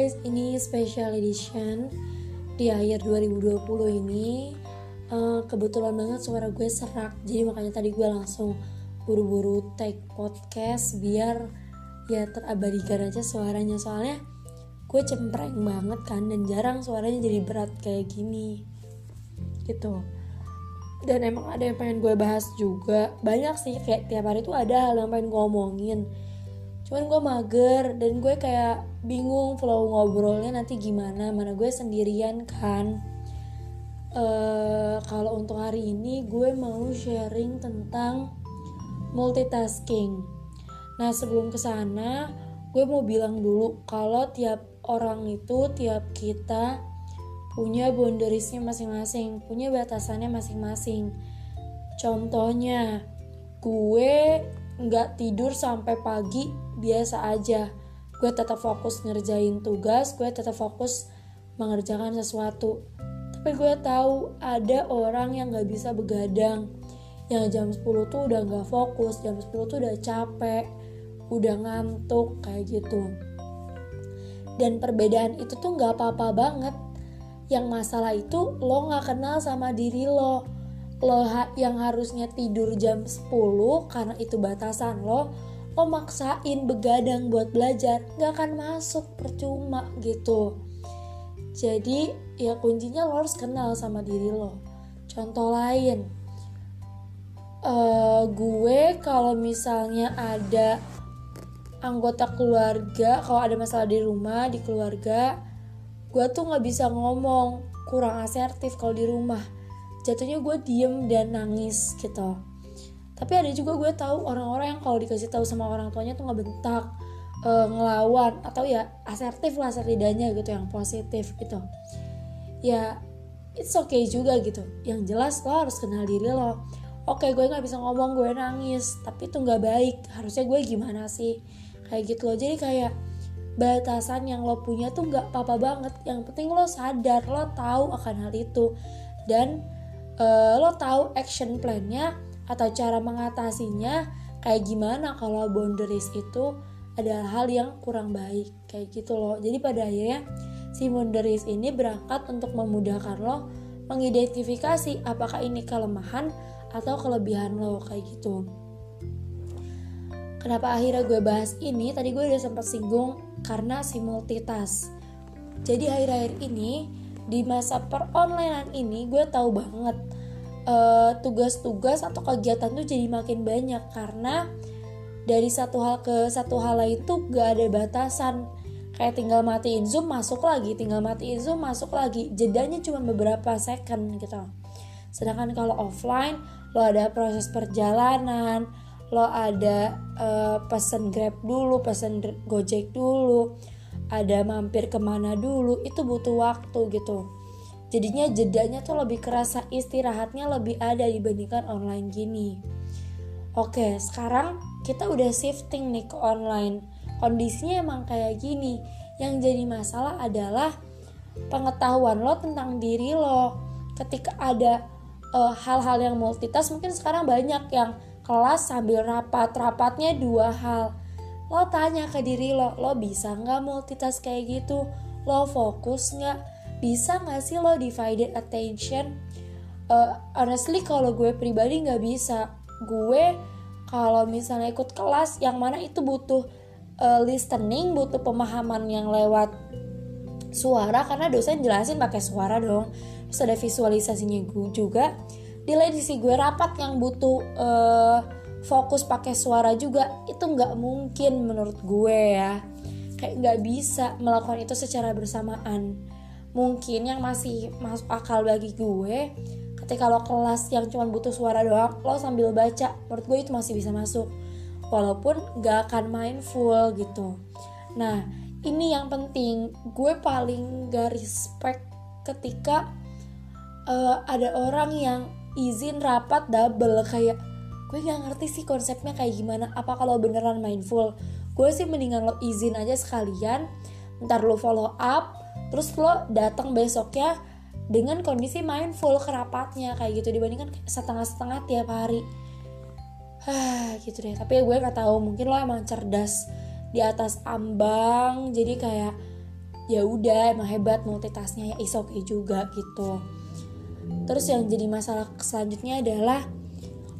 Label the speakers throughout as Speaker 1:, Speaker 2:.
Speaker 1: guys, ini special edition di akhir 2020 ini. Uh, Kebetulan banget suara gue serak Jadi makanya tadi gue langsung buru-buru take podcast Biar ya terabadikan aja suaranya. Soalnya gue cempreng banget kan Dan jarang suaranya jadi berat kayak gini Gitu. Dan emang ada yang pengen gue bahas juga. Banyak sih kayak tiap hari tuh ada hal yang pengen gue omongin cuman gue mager dan gue kayak bingung flow ngobrolnya nanti gimana. Mana gue sendirian kan. Uh, kalau untuk hari ini gue mau sharing tentang multitasking. Nah sebelum ke sana gue mau bilang dulu kalau tiap orang itu tiap kita punya boundariesnya masing-masing punya batasannya masing-masing. Contohnya gue nggak tidur sampai pagi biasa aja. Gue tetap fokus ngerjain tugas gue tetap fokus mengerjakan sesuatu. Tapi gue tahu ada orang yang nggak bisa begadang yang jam 10 tuh udah nggak fokus jam 10 tuh udah capek udah ngantuk kayak gitu. Dan perbedaan itu tuh nggak apa-apa banget. Yang masalah itu lo nggak kenal sama diri lo. Lo yang harusnya tidur jam 10 karena itu batasan lo lo maksain begadang buat belajar gak akan masuk percuma gitu. Jadi ya kuncinya lo harus kenal sama diri lo. Contoh lain uh, gue kalau misalnya ada anggota keluarga kalau ada masalah di rumah di keluarga gue tuh nggak bisa ngomong kurang asertif kalau di rumah. Jatuhnya gue diem dan nangis gitu tapi ada juga gue tahu orang-orang yang kalau dikasih tahu sama orang tuanya tuh ngebentak uh, ngelawan atau ya asertif lah setidaknya gitu yang positif gitu. Ya it's okay juga gitu. Yang jelas lo harus kenal diri lo. Oke gue nggak bisa ngomong gue nangis tapi itu nggak baik. Harusnya gue gimana sih? Kayak gitu loh. Jadi kayak batasan yang lo punya tuh nggak apa-apa banget. Yang penting lo sadar lo tahu akan hal itu. Dan uh, lo tahu action plan-nya atau cara mengatasinya kayak gimana kalau boundaries itu adalah hal yang kurang baik kayak gitu loh. Jadi pada akhirnya si boundaries ini berangkat untuk memudahkan lo mengidentifikasi apakah ini kelemahan atau kelebihan lo kayak gitu. Kenapa akhirnya gue bahas ini? Tadi gue udah sempat singgung karena si multitask. Jadi akhir-akhir ini di masa peronlinean ini gue tahu banget uh, tugas-tugas atau kegiatan tuh jadi makin banyak karena dari satu hal ke satu hal lain tuh gak ada batasan. Kayak tinggal matiin zoom masuk lagi. Tinggal matiin zoom masuk lagi. Jedanya cuma beberapa second gitu. Sedangkan kalau offline lo ada proses perjalanan lo ada uh, pesen grab dulu pesen gojek dulu ada mampir ke mana dulu itu butuh waktu gitu jadinya jedanya tuh lebih kerasa istirahatnya lebih ada dibandingkan online gini. Oke sekarang kita udah shifting nih ke online. Kondisinya emang kayak gini. Yang jadi masalah adalah pengetahuan lo tentang diri lo. Ketika ada eh, hal-hal uh, yang multitask mungkin sekarang banyak yang kelas sambil rapat. Rapatnya dua hal. Lo tanya ke diri lo lo bisa nggak multitask kayak gitu? Lo fokus nggak bisa nggak sih lo divided attention? Uh, honestly kalau gue pribadi nggak bisa. Gue kalau misalnya ikut kelas yang mana itu butuh uh, listening butuh pemahaman yang lewat suara karena dosen jelasin pakai suara dong. Terus ada visualisasinya gue juga. Di sisi gue rapat yang butuh uh, fokus pakai suara juga itu nggak mungkin menurut gue ya. Kayak nggak bisa melakukan itu secara bersamaan mungkin yang masih masuk akal bagi gue ketika lo kelas yang cuma butuh suara doang lo sambil baca menurut gue itu masih bisa masuk. Walaupun gak akan mindful gitu. Nah ini yang penting. Gue paling gak respect ketika uh, ada orang yang izin rapat double. Kayak gue gak ngerti sih konsepnya kayak gimana. Apa kalau beneran mindful gue sih mendingan lo izin aja sekalian ntar lo follow up terus lo datang besoknya dengan kondisi mindful kerapatnya kayak gitu. Dibandingkan setengah-setengah tiap hari. Gitu deh. Tapi gue nggak tahu mungkin lo emang cerdas di atas ambang jadi kayak ya udah emang hebat multitasknya ya is okay juga gitu. Terus yang jadi masalah selanjutnya adalah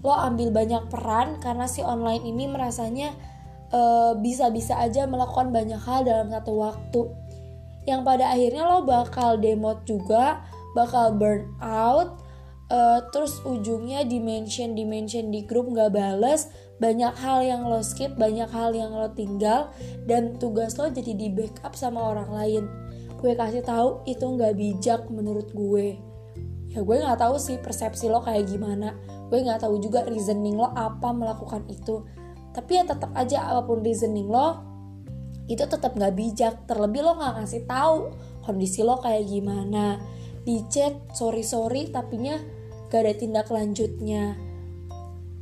Speaker 1: lo ambil banyak peran karena si online ini merasanya bisa-bisa aja melakukan banyak hal dalam satu waktu. Yang pada akhirnya lo bakal demot juga bakal burn out uh, terus ujungnya dimension dimension di grup nggak bales banyak hal yang lo skip banyak hal yang lo tinggal dan tugas lo jadi di backup sama orang lain. Gue kasih tahu itu nggak bijak menurut gue. Ya gue nggak tahu sih persepsi lo kayak gimana. Gue nggak tahu juga reasoning lo apa melakukan itu tapi ya tetap aja apa pun reasoning lo itu tetap nggak bijak. Terlebih lo nggak ngasih tahu kondisi lo kayak gimana. Di chat sorry sorry tapinya gak ada tindak lanjutnya.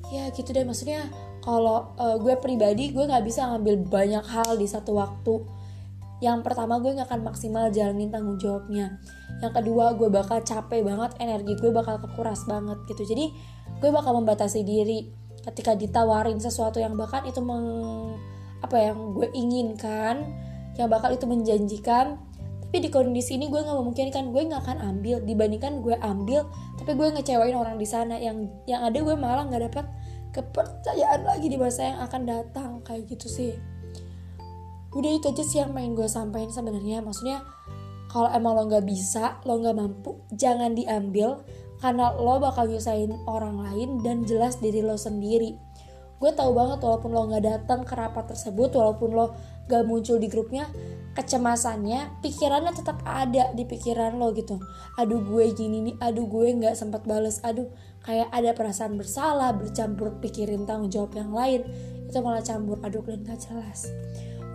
Speaker 1: Ya gitu deh. Maksudnya kalau uh, gue pribadi gue nggak bisa ngambil banyak hal di satu waktu. Yang pertama gue nggak akan maksimal jalanin tanggung jawabnya. Yang kedua gue bakal capek banget energi gue bakal kekuras banget gitu. Jadi gue bakal membatasi diri ketika ditawarin sesuatu yang bahkan itu meng apa yang gue inginkan yang bakal itu menjanjikan tapi di kondisi ini gue nggak memungkinkan gue nggak akan ambil dibandingkan gue ambil tapi gue ngecewain orang di sana yang yang ada gue malah nggak dapat kepercayaan lagi di masa yang akan datang kayak gitu sih. Udah itu aja sih yang main gue sampaikan sebenarnya maksudnya kalau emang lo nggak bisa lo nggak mampu jangan diambil karena lo bakal nyusahin orang lain dan jelas diri lo sendiri. Gue tahu banget walaupun lo nggak datang ke rapat tersebut walaupun lo gak muncul di grupnya kecemasannya pikirannya tetap ada di pikiran lo gitu. Aduh gue gini nih aduh gue nggak sempat bales aduh. Kayak ada perasaan bersalah bercampur pikirin tanggung jawab yang lain. Itu malah campur aduk dan gak jelas.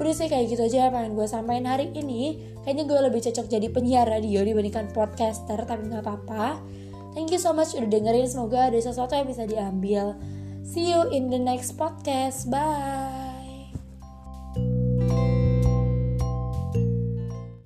Speaker 1: Udah sih kayak gitu aja yang pengen gue sampaikan hari ini. Kayaknya gue lebih cocok jadi penyiar radio dibandingkan podcaster tapi nggak apa-apa thank you so much udah dengerin semoga ada sesuatu yang bisa diambil See you in the next podcast. Bye.